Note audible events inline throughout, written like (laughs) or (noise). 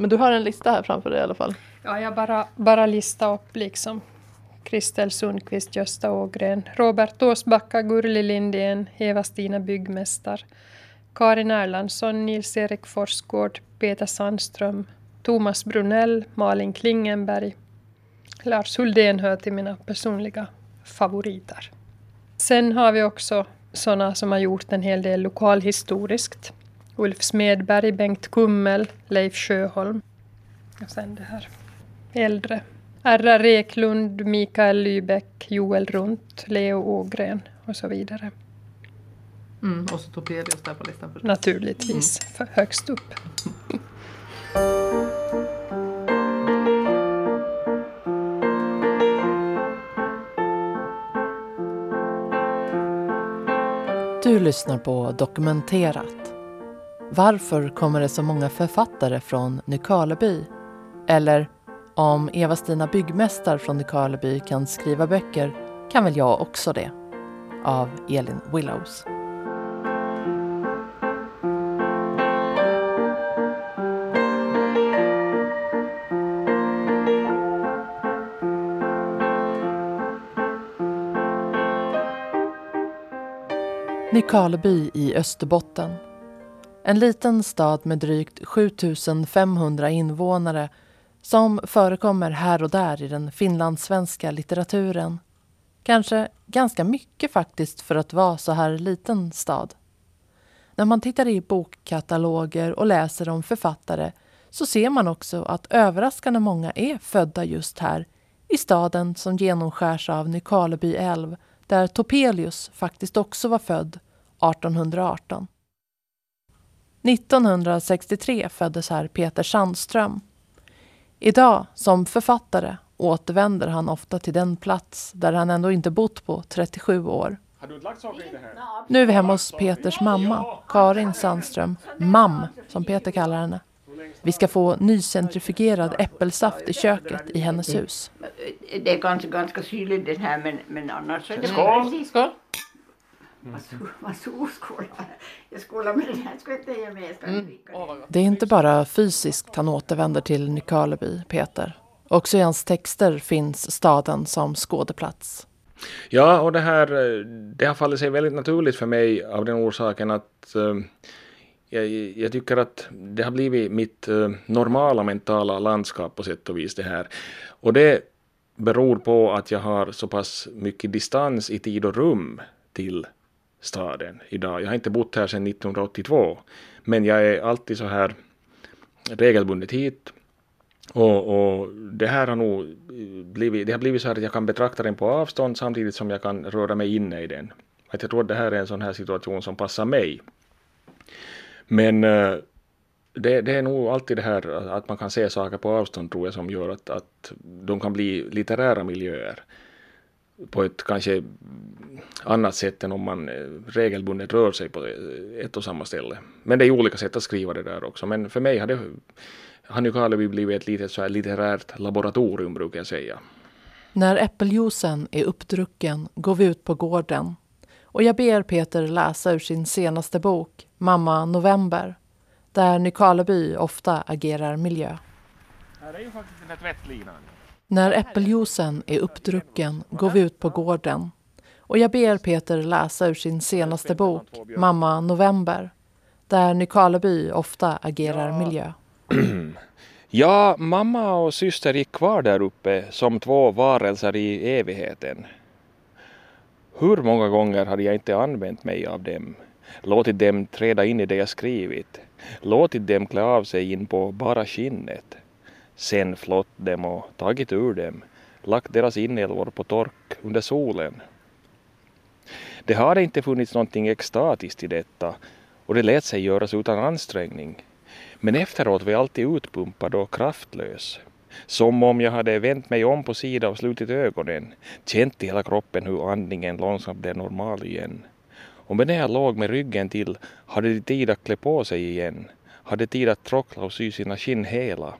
Men du har en lista här framför dig i alla fall? Ja, jag bara, bara lista upp liksom Kristel Sundqvist, Gösta Ågren, Robert Åsbacka, Gurli Lindén, Eva-Stina Byggmästar, Karin Erlandsson, Nils-Erik Forsgård, Peter Sandström, Thomas Brunell, Malin Klingenberg. Lars Huldén hör till mina personliga favoriter. Sen har vi också sådana som har gjort en hel del lokalhistoriskt. Ulf Smedberg, Bengt Kummel, Leif Sjöholm. Och sen det här äldre. R.R. Eklund, Mikael Lybeck, Joel Runt, Leo Ågren och så vidare. Mm, och så Topelius där på listan. Förstås. Naturligtvis, mm. högst upp. Du lyssnar på Dokumenterat. Varför kommer det så många författare från Nykarleby? Eller om Eva-Stina Byggmästar från Nykarleby kan skriva böcker kan väl jag också det. Av Elin Willows. Nykarleby i Österbotten. En liten stad med drygt 7500 invånare som förekommer här och där i den finlandssvenska litteraturen. Kanske ganska mycket faktiskt för att vara så här liten stad. När man tittar i bokkataloger och läser om författare så ser man också att överraskande många är födda just här i staden som genomskärs av Nykarleby älv där Topelius faktiskt också var född 1818. 1963 föddes här Peter Sandström. Idag, som författare, återvänder han ofta till den plats där han ändå inte bott på 37 år. Nu är vi hemma hos Peters mamma, Karin Sandström, MAM, som Peter kallar henne. Vi ska få nycentrifugerad äppelsaft i köket i hennes hus. Det är ganska, ganska syrligt den här men, men annars är det Skål! Skål! Masurskola. Jag skolar med den här ska jag inte ge med. Mm. Det är inte bara fysiskt han återvänder till Nykarleby, Peter. Också i hans texter finns staden som skådeplats. Ja, och det här det har fallit sig väldigt naturligt för mig av den orsaken att uh, jag, jag, tycker att det har blivit mitt uh, normala mentala landskap på sätt och vis det här. Och det beror på att jag har så pass mycket distans i tid och rum till staden idag. Jag har inte bott här sedan 1982, men jag är alltid så här regelbundet hit. Och, och, det här har nog blivit, det har blivit så här att jag kan betrakta den på avstånd samtidigt som jag kan röra mig inne i den. Att jag tror att det här är en sån här situation som passar mig. Men eh, det, det, är nog alltid det här att man kan se saker på avstånd tror jag som gör att, att de kan bli litterära miljöer på ett kanske annat sätt än om man eh, regelbundet rör sig på ett och samma ställe. Men det är olika sätt att skriva det där också. Men för mig har det blivit ett litet så här litterärt laboratorium brukar jag säga. När äppeljuicen är uppdrucken går vi ut på gården och jag ber Peter läsa ur sin senaste bok Mamma November där Nykarleby ofta agerar miljö. Här är ju faktiskt den här tvättlinan. När äppeljuicen är uppdrucken går vi ut på gården och jag ber Peter läsa ur sin senaste bok Mamma November där Nykarleby ofta agerar miljö. (clears throat) Ja, mamma och syster gick kvar där uppe som två varelser i evigheten. Hur många gånger hade jag inte använt mig av dem, låtit dem träda in i det jag skrivit, låtit dem klä av sig in på bara skinnet, sen flott dem och tagit ur dem, lagt deras inälvor på tork under solen. Det hade inte funnits någonting extatiskt i detta och det lät sig göras utan ansträngning. Men efteråt var jag alltid utpumpad och kraftlös. Som om jag hade vänt mig om på sidan och slutit ögonen, känt i hela kroppen hur andningen långsamt blev normal igen. Och medan jag låg med ryggen till hade de tid att klä på sig igen, hade tid att trockla och sy sina skinn hela.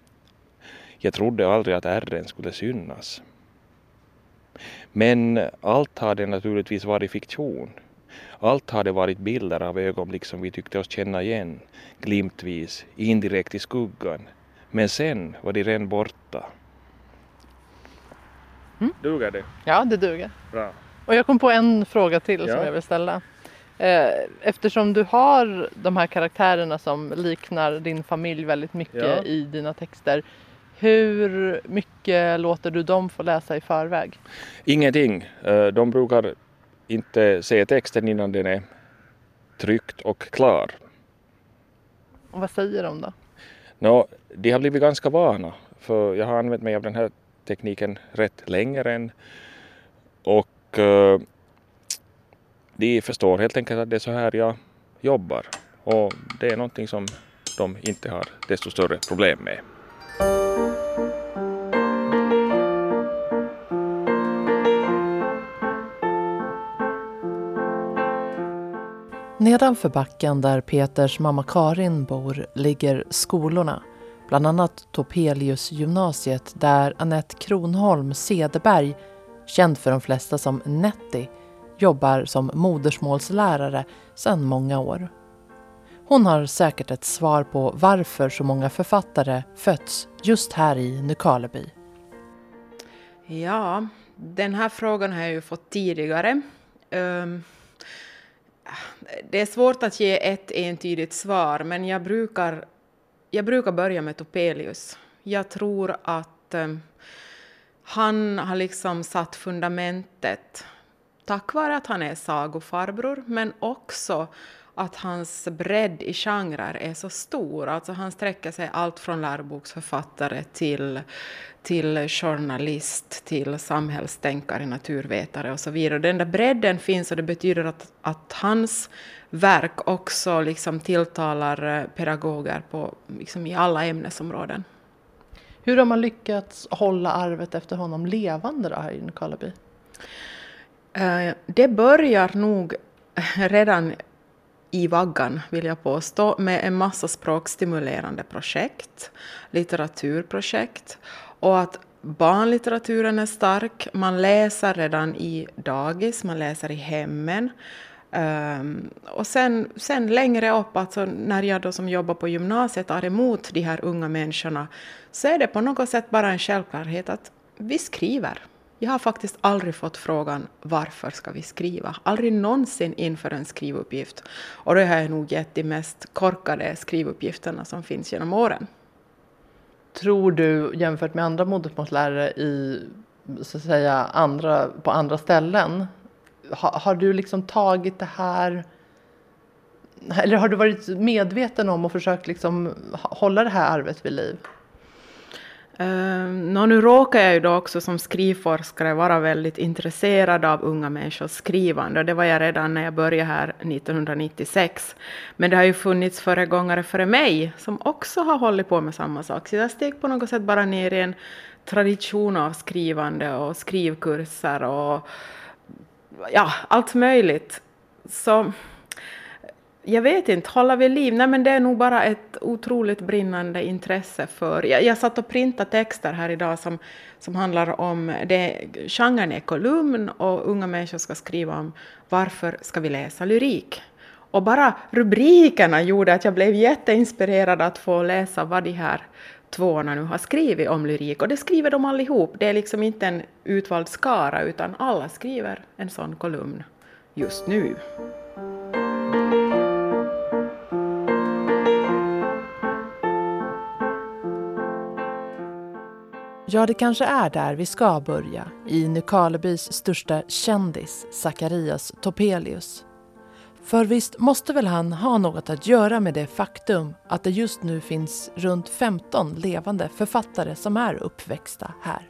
Jag trodde aldrig att ärren skulle synas. Men allt hade naturligtvis varit fiktion. Allt hade varit bilder av ögonblick som vi tyckte oss känna igen, glimtvis, indirekt i skuggan, Men sen var de redan borta. Mm. Duger det? Ja, det duger. Bra. Och jag kom på en fråga till Ja. som jag vill ställa. Eh, Eftersom du har de här karaktärerna som liknar din familj väldigt mycket Ja. i dina texter. Hur mycket låter du dem få läsa i förväg? Ingenting. Eh, De brukar inte se texten innan den är tryckt och klar. Och vad säger de då? Nå, de har blivit ganska vana för jag har använt mig av den här tekniken rätt länge än. Och eh, de förstår helt enkelt att det är så här jag jobbar. Och det är någonting som de inte har desto större problem med. Nedanför backen där Peters mamma Karin bor ligger skolorna. Bland annat Topeliusgymnasiet där Annette Kronholm Cederberg, känd för de flesta som Nettie, jobbar som modersmålslärare sedan många år. Hon har säkert ett svar på varför så många författare fötts just här i Nykarleby. Ja, den här frågan har jag ju fått tidigare. Ehm, det är svårt att ge ett entydigt svar, men jag brukar, jag brukar börja med Topelius. Jag tror att ehm, han har liksom satt fundamentet tack vare att han är sagofarbror, men också att hans bredd i genrer är så stor. Alltså han sträcker sig allt från läroboksförfattare till, till journalist, till samhällstänkare, naturvetare och så vidare. Den där bredden finns och det betyder att, att hans verk också liksom tilltalar eh, pedagoger på, liksom i alla ämnesområden. Hur har man lyckats hålla arvet efter honom levande då här i Nykarleby? Eh, Det börjar nog redan i vaggan, vill jag påstå, med en massa språkstimulerande projekt, litteraturprojekt och att barnlitteraturen är stark. Man läser redan i dagis, man läser i hemmen. Um, och sen, sen längre upp, alltså när jag då som jobbar på gymnasiet tar emot de här unga människorna, så är det på något sätt bara en självklarhet att vi skriver. Jag har faktiskt aldrig fått frågan varför ska vi skriva? Aldrig någonsin inför en skrivuppgift. Och det har jag nog gett de mest korkade skrivuppgifterna som finns genom åren. Tror du jämfört med andra modersmålslärare i, så att säga, andra, på andra ställen, har, har du liksom tagit det här eller har du varit medveten om och försökt liksom hålla det här arvet vid liv? Uh, nu råkar jag ju då också som skrivforskare vara väldigt intresserad av unga människors skrivande. Det var jag redan när jag började här 1996. Men det har ju funnits föregångare före mig som också har hållit på med samma sak. Så jag steg på något sätt bara ner i en tradition av skrivande och skrivkurser och ja, allt möjligt. Så jag vet inte, hålla vid liv? Nej, men det är nog bara ett otroligt brinnande intresse för... Jag, jag satt och printade texter här idag som, som handlar om... Det, genren är kolumn och unga människor ska skriva om varför ska vi läsa lyrik? Och bara rubrikerna gjorde att jag blev jätteinspirerad att få läsa vad de här tvåorna nu har skrivit om lyrik. Och det skriver de allihop. Det är liksom inte en utvald skara utan alla skriver en sån kolumn just nu. Ja, det kanske är där vi ska börja, i Nykarlebys största kändis, Zacharias Topelius. För visst måste väl han ha något att göra med det faktum att det just nu finns runt 15 levande författare som är uppväxta här.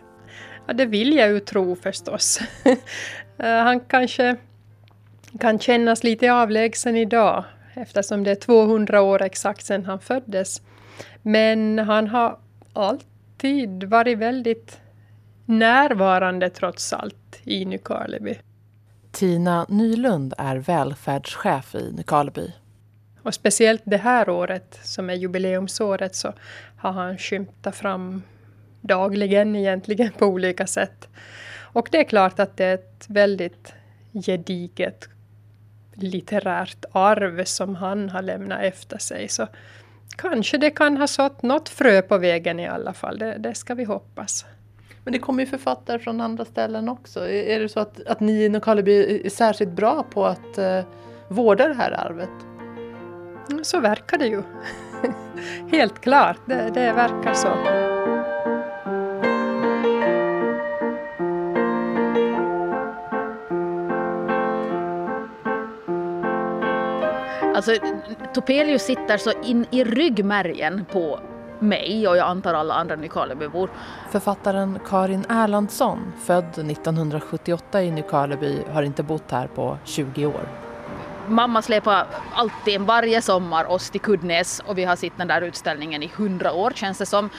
Ja, det vill jag ju tro förstås. (laughs) Eh, han kanske kan kännas lite avlägsen idag eftersom det är 200 år exakt sedan han föddes. Men han har alltid varit väldigt närvarande trots allt i Nykarleby. Tina Nylund är välfärdschef i Nykarleby. Och speciellt det här året som är jubileumsåret så har han skymtat fram dagligen egentligen på olika sätt. Och det är klart att det är ett väldigt gediget litterärt arv som han har lämnat efter sig. Så Kanske det kan ha sått något frö på vägen i alla fall, det, det ska vi hoppas. Men det kommer ju författare från andra ställen också. Är det så att, att ni i Nykarleby är särskilt bra på att eh, vårda det här arvet? Mm, så verkar det ju. (laughs) Helt klart, det, det verkar så. Alltså, Topelius sitter så in i ryggmärgen på mig och jag antar alla andra Nykarlebybor. Författaren Karin Erlandsson, född 1978 i Nykarleby, har inte bott här på 20 år. Mamma släpar alltid varje sommar oss till Kuddnäs och vi har sett den där utställningen i hundra år känns det som.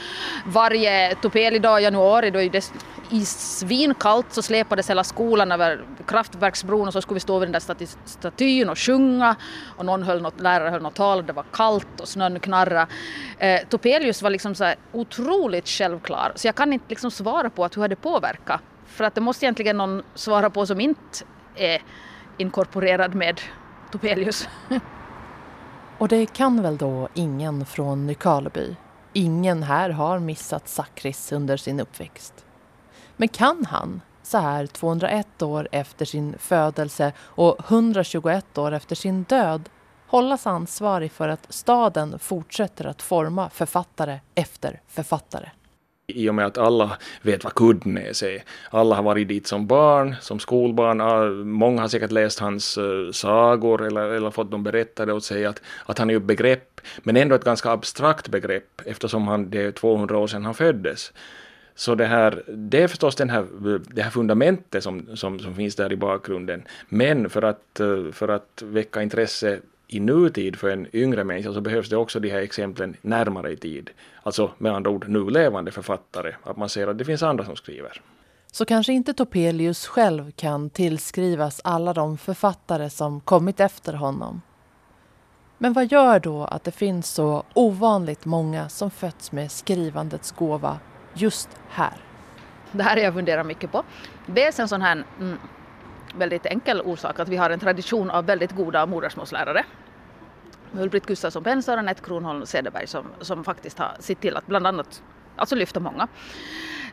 Varje topelidag i januari då är det i svinkallt så släpades hela skolan över kraftverksbron och så skulle vi stå vid den där statyn och sjunga och någon höll något, lärare höll något tal och det var kallt och snön knarrade. Eh, Topelius var liksom så här otroligt självklar så jag kan inte liksom svara på att hur det påverkat för att det måste egentligen någon svara på som inte är inkorporerad med Topelius. och det kan väl då ingen från Nykarleby? Ingen här har missat Sakris under sin uppväxt. Men kan han, så här 201 år efter sin födelse och 121 år efter sin död, hållas ansvarig för att staden fortsätter att forma författare efter författare? I och med att alla vet vad Kuddnäs är. Alla har varit dit som barn, som skolbarn. Många har säkert läst hans eh, sagor eller, eller fått dem berättade åt sig att, att han är ett begrepp, men ändå ett ganska abstrakt begrepp eftersom han, det är 200 år sedan han föddes. Så det, här, det är förstås den här, det här fundamentet som, som, som finns där i bakgrunden. Men för att, eh, för att väcka intresse i nutid för en yngre människa så behövs det också de här exemplen närmare i tid. Alltså med andra ord nu levande författare, att man ser att det finns andra som skriver. Så kanske inte Topelius själv kan tillskrivas alla de författare som kommit efter honom. Men vad gör då att det finns så ovanligt många som fötts med skrivandets gåva just här? Det här har jag funderat mycket på. Dels en sån här mm, väldigt enkel orsak att vi har en tradition av väldigt goda modersmålslärare. Ull-Britt Gustafsson Pensar och Anette Kronholm Cederberg som, som faktiskt har sett till att bland annat alltså lyfta många.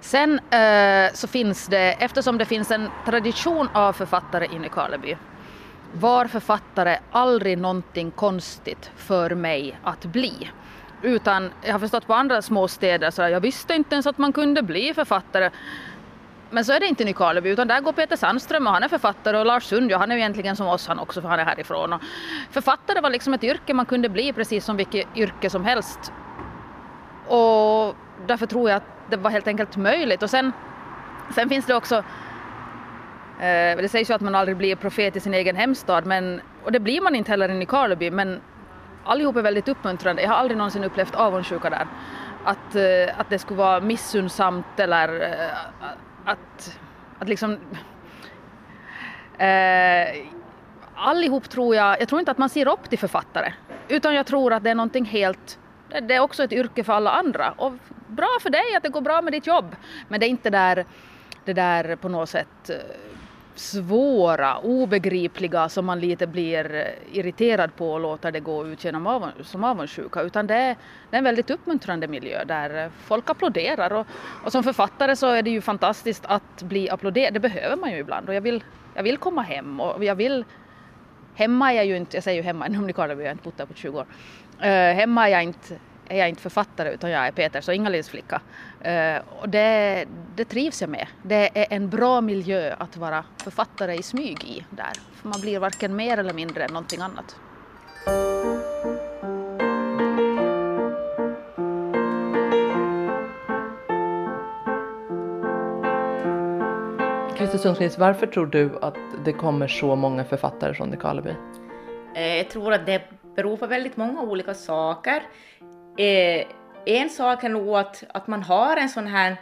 Sen eh, så finns det, eftersom det finns en tradition av författare i Nykarleby var författare aldrig någonting konstigt för mig att bli. Utan jag har förstått på andra småstäder så jag visste inte ens att man kunde bli författare. Men så är det inte i Nykarleby utan där går Peter Sandström och han är författare och Lars Sund, ja han är ju egentligen som oss han också för han är härifrån. Och författare var liksom ett yrke man kunde bli precis som vilket yrke som helst. Och därför tror jag att det var helt enkelt möjligt. Och sen, sen finns det också eh, det sägs ju att man aldrig blir profet i sin egen hemstad men, och det blir man inte heller i Nykarleby men allihop är väldigt uppmuntrande. Jag har aldrig någonsin upplevt avundsjuka där. Att, eh, att det skulle vara missunnsamt eller eh, att, att liksom... Eh, allihop tror jag, jag tror inte att man ser upp till författare, utan jag tror att det är någonting helt, det är också ett yrke för alla andra. Och bra för dig att det går bra med ditt jobb, men det är inte där, det där på något sätt eh, svåra, obegripliga som man lite blir eh, irriterad på och låter det gå ut genom av, som avundsjuka. Utan det är, det är en väldigt uppmuntrande miljö där eh, folk applåderar. Och, och som författare så är det ju fantastiskt att bli applåderad, det behöver man ju ibland. Och jag vill, jag vill komma hem och jag vill Hemma är jag ju inte, jag säger ju hemma (laughs) nu om ni kollar jag har inte bott där på 20 år. Uh, hemma är jag inte är jag inte författare utan jag är Peters och Inga-Lis flicka. Uh, och det, det trivs jag med. Det är en bra miljö att vara författare i smyg i där. För man blir varken mer eller mindre än någonting annat. Christer Sundqvist, varför tror du att det kommer så många författare från Nykarleby? Eh, jag tror att det beror på väldigt många olika saker. Eh, en sak är nog att, att man har en sån här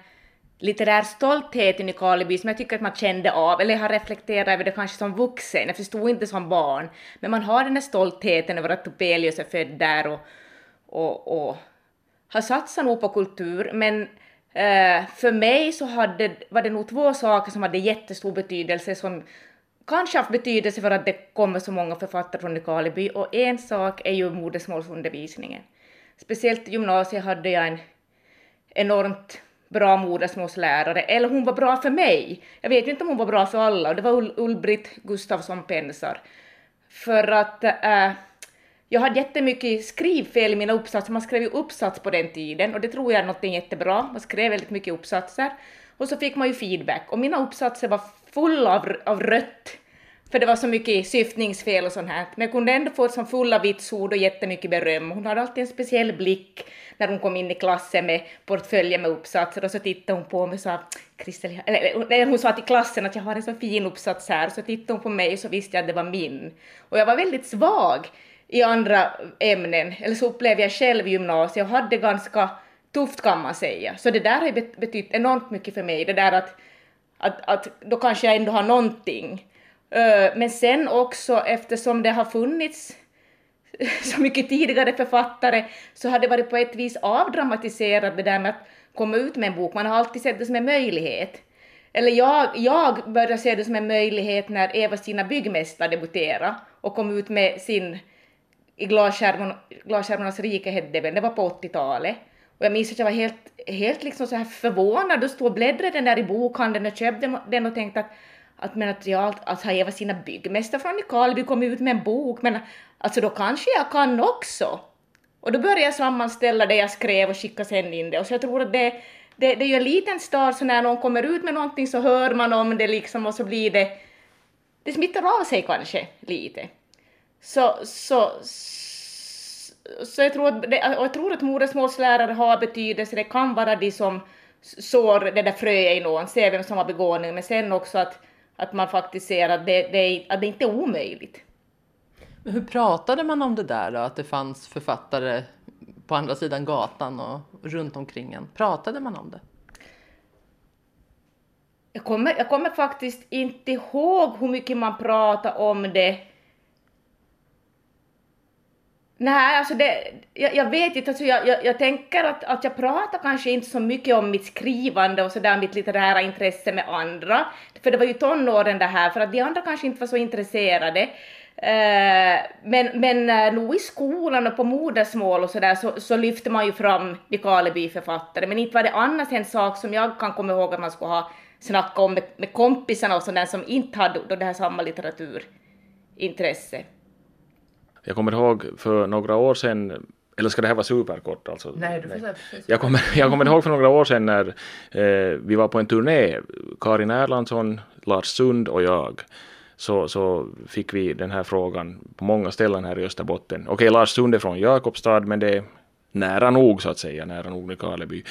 litterär stolthet i Nykarleby som jag tycker att man kände av, eller jag har reflekterat över det kanske som vuxen, jag förstod inte som barn, men man har den där stoltheten över att Topelius är född där och, och, och har satsat nog på kultur, men eh, för mig så hade, var det nog två saker som hade jättestor betydelse som kanske haft betydelse för att det kommer så många författare från Nykarleby och en sak är ju modersmålsundervisningen speciellt i gymnasiet hade jag en enormt bra modersmålslärare, eller hon var bra för mig. Jag vet inte om hon var bra för alla, och det var Ull-Britt Gustafsson Pensar. För att äh, jag hade jättemycket skrivfel i mina uppsatser, man skrev ju uppsats på den tiden och det tror jag är något jättebra, man skrev väldigt mycket uppsatser. Och så fick man ju feedback och mina uppsatser var fulla av, av rött för det var så mycket syftningsfel och sånt här. Men jag kunde ändå få som fulla vitsord och jättemycket beröm. Hon hade alltid en speciell blick när hon kom in i klassen med portföljen med uppsatser och så tittade hon på mig och sa Kristel, eller hon sa till klassen att jag har en så fin uppsats här, och så tittade hon på mig och så visste jag att det var min. Och jag var väldigt svag i andra ämnen, eller så upplevde jag själv gymnasiet och hade ganska tufft kan man säga. Så det där har betytt enormt mycket för mig, det där att, att, att då kanske jag ändå har någonting. Eh, men sen också eftersom det har funnits (laughs) så mycket tidigare författare så har det varit på ett vis avdramatiserat det där med att komma ut med en bok. Man har alltid sett det som en möjlighet. Eller jag, jag började se det som en möjlighet när Eva-Stina Byggmästare debuterade och kom ut med sin i Glasskärmornas rike hette det väl, det var på 80-talet. Och jag minns att jag var helt, helt liksom så här förvånad och stod och bläddrade den där i bokhandeln och köpte den och tänkte att att, men att jag alltså, har Eva sina byggmästare från Nykarleby kommit ut med en bok, men alltså då kanske jag kan också. Och då började jag sammanställa det jag skrev och skicka sen in det. Och så jag tror att det, det, det är ju en liten stad, så när någon kommer ut med någonting så hör man om det liksom och så blir det, det smittar av sig kanske lite. Så, så, så jag tror att, det, jag tror att modersmålslärare har betydelse, det kan vara de som sår det där fröet i någon, ser vem som har begåvning, men sen också att att man faktiskt ser att det, det, att det inte är omöjligt. Men hur pratade man om det där då? Att det fanns författare på andra sidan gatan och runt omkring en. Pratade man om det? Jag kommer, jag kommer faktiskt inte ihåg hur mycket man pratade om det Nej, alltså det, jag, jag vet inte, alltså jag, jag, jag, tänker att, att jag pratar kanske inte så mycket om mitt skrivande och sådär, mitt litterära intresse med andra, för det var ju tonåren det här, för att de andra kanske inte var så intresserade. Uh, men, men uh, nog i skolan och på modersmål och sådär så, så lyfte man ju fram Nykarleby-författare, men inte var det annars en sak som jag kan komma ihåg att man skulle ha snackat om med, med kompisarna och sådär som inte hade då det här samma litteraturintresse. Jag kommer ihåg för några år sedan eller ska det här vara superkort? Alltså? Nej, du får säga precis. Jag kommer, (laughs) jag kommer ihåg för några år sedan när eh, vi var på en turné, Karin Erlandsson, Lars Sund och jag. Så, så fick vi den här frågan på många ställen här i Österbotten. Okej, Lars Sund är från Jakobstad, men det är nära nog så att säga, nära nog Nykarleby.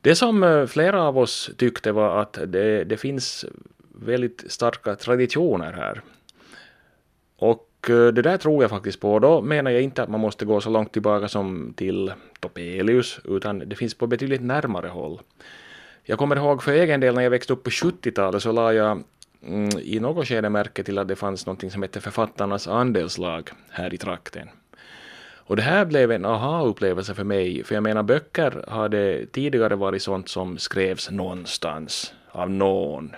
Det som eh, flera av oss tyckte var att det, det finns väldigt starka traditioner här. Och Eh, det där tror jag faktiskt på. Då menar jag inte att man måste gå så långt tillbaka som till Topelius, utan det finns på betydligt närmare håll. Jag kommer ihåg för egen del när jag växte upp på 70-talet så la jag mm, i något skede märke till att det fanns något som hette Författarnas andelslag här i trakten. Och det här blev en aha-upplevelse för mig, för jag menar böcker hade tidigare varit sånt som skrevs någonstans, av någon.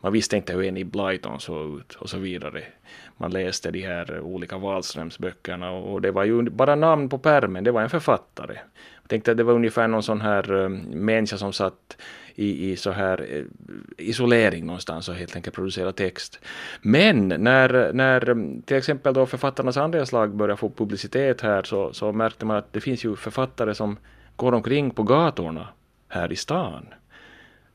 Man visste inte hur en Blyton såg ut och så vidare man läste de här olika Wahlströmsböckerna och det var ju bara namn på pärmen, det var en författare. Jag tänkte att det var ungefär någon sån här eh, människa som satt i, i så här eh, isolering någonstans och helt enkelt producera text. Men när, när eh, till exempel då författarnas slag började få publicitet här så, så märkte man att det finns ju författare som går omkring på gatorna här i stan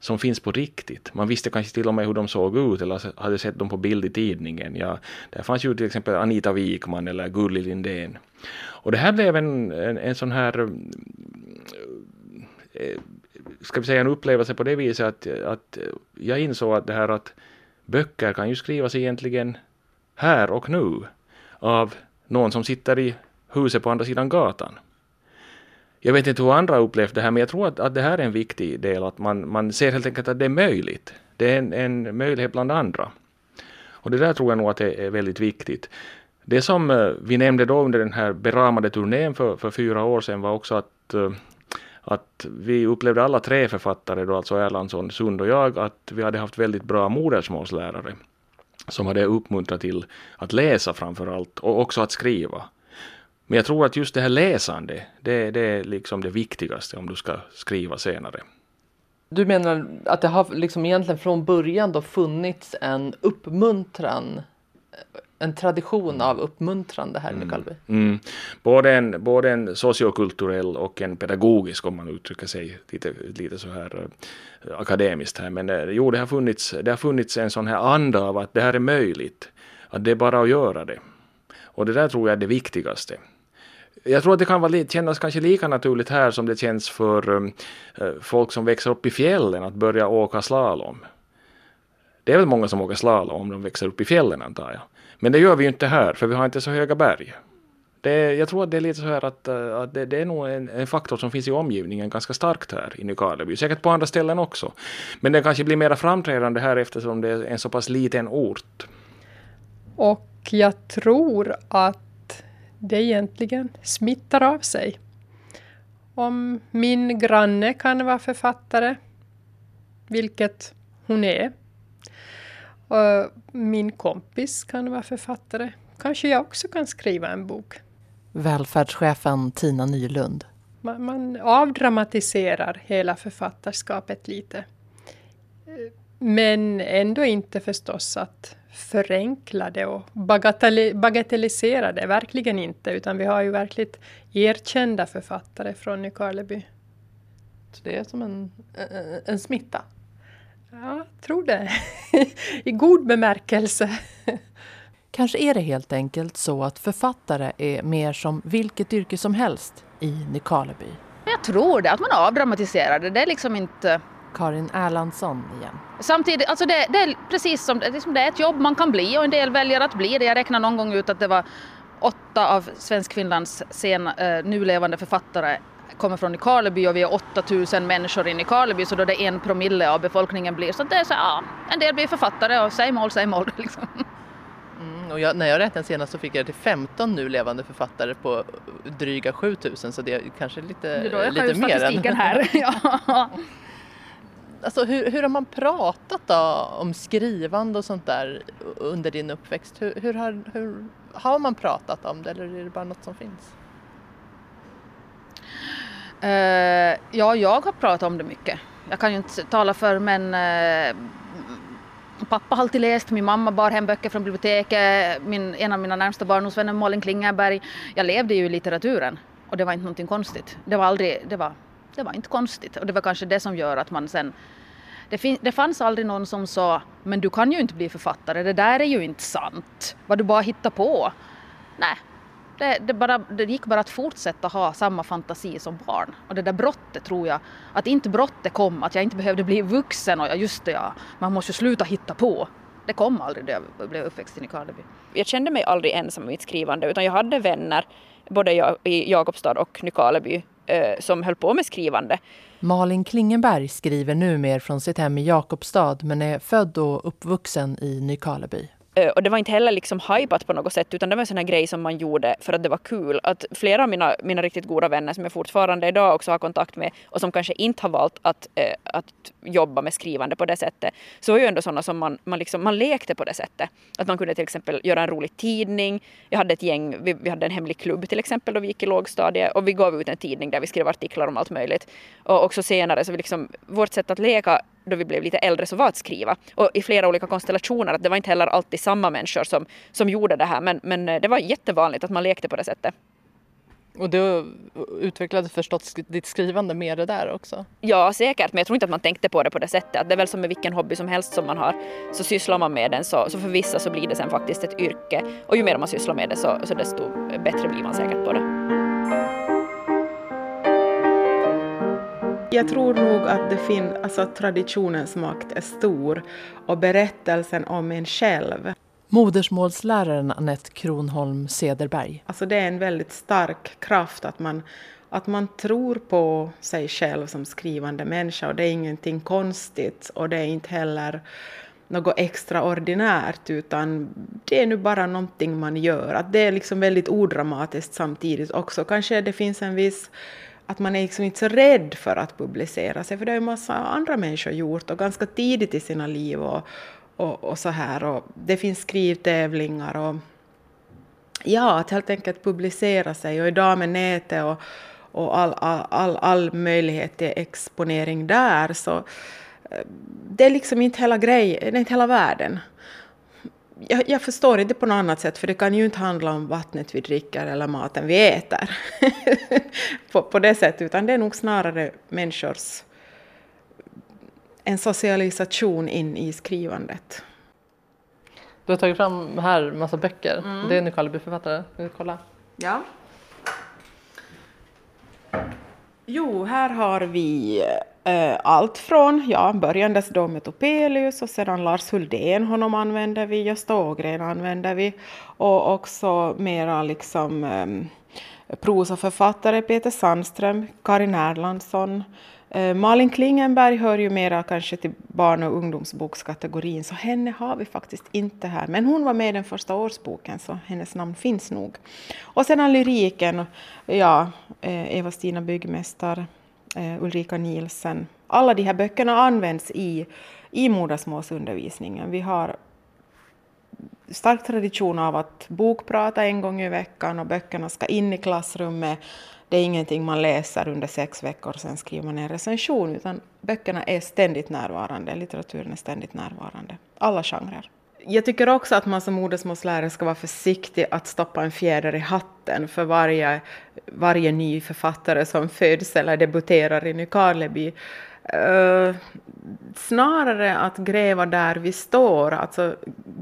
som finns på riktigt. Man visste kanske till och med hur de såg ut eller hade sett dem på bild i tidningen. Ja, där fanns ju till exempel Anita Wikman eller Gulli Lindén. Och det här blev en, en, en sån här eh, ska vi säga en upplevelse på det viset att, att jag insåg att det här att böcker kan ju skrivas egentligen här och nu av någon som sitter i huset på andra sidan gatan. Jag vet inte hur andra upplevt det här, men jag tror att, att det här är en viktig del, att man, man ser helt enkelt att det är möjligt. Det är en, en möjlighet bland andra. Och det där tror jag nog att det är väldigt viktigt. Det som eh, vi nämnde då under den här beramade turnén för, för fyra år sedan var också att, eh, att vi upplevde alla tre författare, då alltså Erlandsson, Sund och jag, att vi hade haft väldigt bra modersmålslärare som hade uppmuntrat till att läsa framför allt och också att skriva. Men jag tror att just det här läsande, det, det är liksom det viktigaste om du ska skriva senare. Du menar att det har liksom egentligen från början då funnits en uppmuntran en tradition av uppmuntrande här i Nykarleby? Mm. Mm. Både, en, både en sociokulturell och en pedagogisk om man uttrycker sig lite, lite så här uh, akademiskt här. Men uh, jo, det har, funnits, det har funnits en sån här anda av att det här är möjligt. Att det är bara att göra det. Och det där tror jag är det viktigaste. Jag tror att det kan vara, kännas kanske lika naturligt här som det känns för um, eh, folk som växer upp i fjällen att börja åka slalom. Det är väl många som åker slalom om de växer upp i fjällen antar jag. Men det gör vi ju inte här för vi har inte så höga berg. Det, jag tror att det är lite så här att, eh, att det, det, är nog en, en, faktor som finns i omgivningen ganska starkt här i Nykarleby. Säkert på andra ställen också. Men det kanske blir mer framträdande här eftersom det är en så pass liten ort. Och jag tror att det egentligen smittar av sig. Om min granne kan vara författare, vilket hon är, och min kompis kan vara författare. Kanske jag också kan skriva en bok. Välfärdschefen Tina Nylund. Man, man avdramatiserar hela författarskapet lite. Men ändå inte förstås att förenkla det och bagatellisera det, verkligen inte. Utan vi har ju verkligt erkända författare från Nykarleby. Så det är som en, en smitta? Ja, tror det. (laughs) I god bemärkelse. (laughs) Kanske är det helt enkelt så att författare är mer som vilket yrke som helst i Nykarleby. Jag tror det, att man avdramatiserar det. Det är liksom inte... Karin Erlandsson igen. Samtidigt, alltså det, det är precis som det, det är ett jobb man kan bli och en del väljer att bli det. Jag räknade någon gång ut att det var åtta av Svenskfinlands sen, uh, nu levande författare kommer från Nykarleby och vi är 8000 människor i Nykarleby så då det är en promille av befolkningen blir så det är så ja, en del blir författare och säg mål, säg mål (laughs) liksom. Mm, och jag, när jag räknade senast så fick jag till 15 nu levande författare på dryga 7000 så det är kanske lite, då lite mer. statistiken här. (laughs) ja. Alltså hur, hur har man pratat då om skrivande och sånt där under din uppväxt? Hur, hur, har, hur har man pratat om det eller är det bara något som finns? Uh, ja, jag har pratat om det mycket. Jag kan ju inte tala för men uh, pappa har alltid läst, min mamma bar hem böcker från biblioteket, min, en av mina närmsta barndomsvänner Malin Klingerberg. Jag levde ju i litteraturen och det var inte någonting konstigt. Det var aldrig, det var, det var inte konstigt och det var kanske det som gör att man sen det, fin, det fanns aldrig någon som sa men du kan ju inte bli författare, det där är ju inte sant, vad du bara hittar på. Nej, det, det, bara, det gick bara att fortsätta ha samma fantasi som barn. Och det där brottet tror jag, att inte brottet kom, att jag inte behövde bli vuxen och jag, just det ja, man måste ju sluta hitta på. Det kom aldrig när jag blev uppväxt i Nykarleby. Jag kände mig aldrig ensam i mitt skrivande utan jag hade vänner både i Jakobstad och Nykarleby Eh, som höll på med skrivande. Malin Klingenberg skriver numera från sitt hem i Jakobstad men är född och uppvuxen i Nykarleby. Eh, och det var inte heller liksom hypat på något sätt utan det var en sån här grej som man gjorde för att det var kul. Att flera av mina, mina riktigt goda vänner som jag fortfarande idag också har kontakt med och som kanske inte har valt att, eh, att jobba med skrivande på det sättet så var ju ändå sådana som man, man, liksom, man lekte på det sättet. Att man kunde till exempel göra en rolig tidning. Jag hade ett gäng, vi, vi hade en hemlig klubb till exempel då vi gick i lågstadiet och vi gav ut en tidning där vi skrev artiklar om allt möjligt. Och också senare så vi liksom, vårt sätt att leka då vi blev lite äldre så var att skriva. Och i flera olika konstellationer, att det var inte heller alltid samma människor som, som gjorde det här men, men eh, det var jättevanligt att man lekte på det sättet. Och du utvecklade förstås ditt skrivande med det där också? Ja, säkert, men jag tror inte att man tänkte på det på det sättet. Att det är väl som med vilken hobby som helst som man har, så sysslar man med den så, så för vissa så blir det sen faktiskt ett yrke. Och ju mer man sysslar med det så, så desto bättre blir man säkert på det. Jag tror nog att det finns, alltså traditionens makt är stor och berättelsen om en själv. Modersmålsläraren Annette Kronholm Sederberg. Alltså det är en väldigt stark kraft att man, att man tror på sig själv som skrivande människa och det är ingenting konstigt och det är inte heller något extraordinärt utan det är nu bara någonting man gör. Att det är liksom väldigt odramatiskt samtidigt också. Kanske det finns en viss att man är liksom inte så rädd för att publicera sig, för det har ju massa andra människor gjort och ganska tidigt i sina liv och, och, och så här. Och det finns skrivtävlingar och ja, att helt enkelt publicera sig och idag med nätet och, och all, all, all, all möjlighet till exponering där så eh, det är liksom inte hela grejen, det är inte hela världen. Jag, jag, förstår inte på något annat sätt, för det kan ju inte handla om vattnet vi dricker eller maten vi äter (laughs) på, på det sättet, utan det är nog snarare människors en socialisation in i skrivandet. Du har tagit fram här massa böcker. Mm. Det är Nykarleby-författare. Ska vi kolla? Ja. Jo, här har vi eh, allt från, ja, börjandes då med Topelius och sedan Lars Huldén, honom använder vi, Gösta Ågren använder vi. Och också mera liksom eh, prosaförfattare Peter Sandström, Karin Erlandsson, Eh, Eh, Malin Klingenberg hör ju mera kanske till barn och ungdomsbokskategorin, så henne har vi faktiskt inte här. Men hon var med i den första årsboken, så hennes namn finns nog. Och sedan lyriken, ja, eh, Eva-Stina Byggmästar, eh, Ulrika Nielsen. Alla de här böckerna används i, i modersmålsundervisningen. Vi har stark tradition av att bokprata en gång i veckan och böckerna ska in i klassrummet det är ingenting man läser under sex veckor och sen skriver man en recension, utan böckerna är ständigt närvarande, litteraturen är ständigt närvarande, alla genrer. Jag tycker också att man som modersmålslärare ska vara försiktig att stoppa en fjäder i hatten för varje, varje ny författare som föds eller debuterar i Nykarleby. Uh, snarare att gräva där vi står, alltså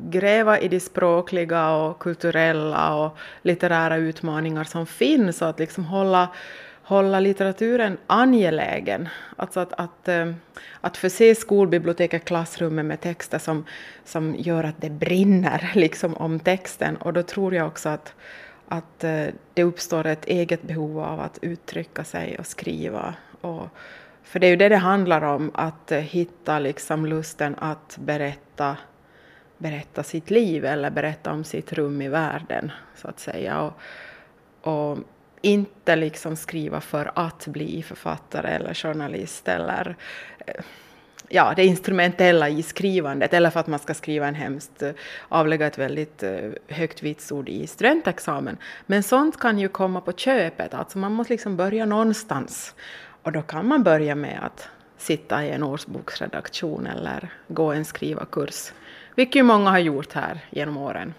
gräva i de språkliga och kulturella och litterära utmaningar som finns och att liksom hålla, hålla litteraturen angelägen. Alltså att, att, uh, att förse skolbiblioteket, klassrummet med texter som, som gör att det brinner (laughs) liksom om texten och då tror jag också att att uh, det uppstår ett eget behov av att uttrycka sig och skriva och för det är ju det det handlar om, att hitta liksom lusten att berätta, berätta sitt liv eller berätta om sitt rum i världen, så att säga. Och, och inte liksom skriva för att bli författare eller journalist eller eh, ja, det instrumentella i skrivandet eller för att man ska skriva en hemskt, eh, avlägga ett väldigt eh, högt vitsord i studentexamen. Men sånt kan ju komma på köpet, alltså man måste liksom börja någonstans. Och då kan man börja med att sitta i en årsboksredaktion eller gå en skrivarkurs, vilket ju många har gjort här genom åren.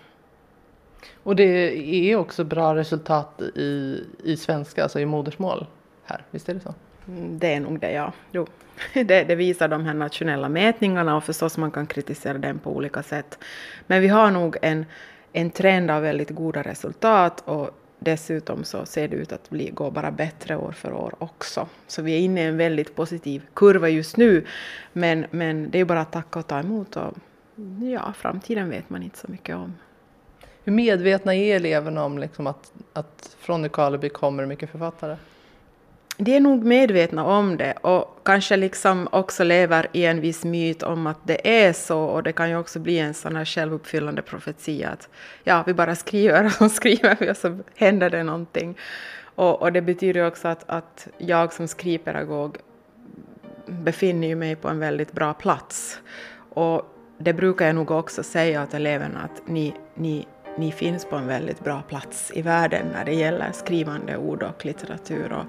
Och det är också bra resultat i, i svenska, alltså i modersmål här, visst är det så? Mm, det är nog det, ja. Jo. (laughs) Det, det, visar de här nationella mätningarna och förstås man kan kritisera den på olika sätt. Men vi har nog en, en trend av väldigt goda resultat och dessutom så ser det ut att bli, gå bara bättre år för år också. Så vi är inne i en väldigt positiv kurva just nu. Men, men det är bara att tacka och ta emot och ja, framtiden vet man inte så mycket om. Hur medvetna är eleverna om liksom att, att från Nykarleby kommer mycket författare? De är nog medvetna om det och kanske liksom också lever i en viss myt om att det är så och det kan ju också bli en sån här självuppfyllande profetia att ja, vi bara skriver (laughs) och så skriver vi och så händer det någonting. Och, och det betyder också att, att jag som skrivpedagog befinner mig på en väldigt bra plats. Och det brukar jag nog också säga åt eleverna att ni, ni, ni finns på en väldigt bra plats i världen när det gäller skrivande ord och litteratur och,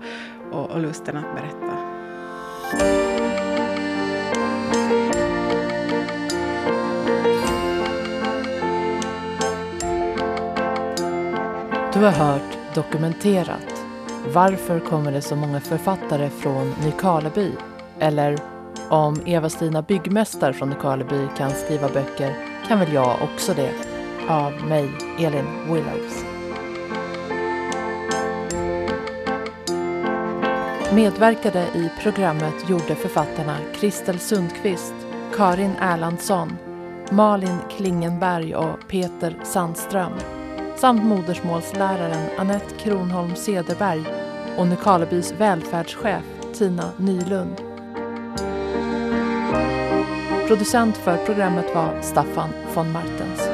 och, och lusten att berätta. Du har hört Dokumenterat. Varför kommer det så många författare från Nykarleby? Eller om Eva-Stina Byggmästare från Nykarleby kan skriva böcker kan väl jag också det. Av mig, Elin Willows. Medverkade i programmet gjorde författarna Kristel Sundqvist, Karin Erlandsson, Malin Klingenberg och Peter Sandström samt modersmålsläraren Annette Kronholm Cederberg och Nykarlebys välfärdschef Tina Nylund. Producent för programmet var Staffan von Martens.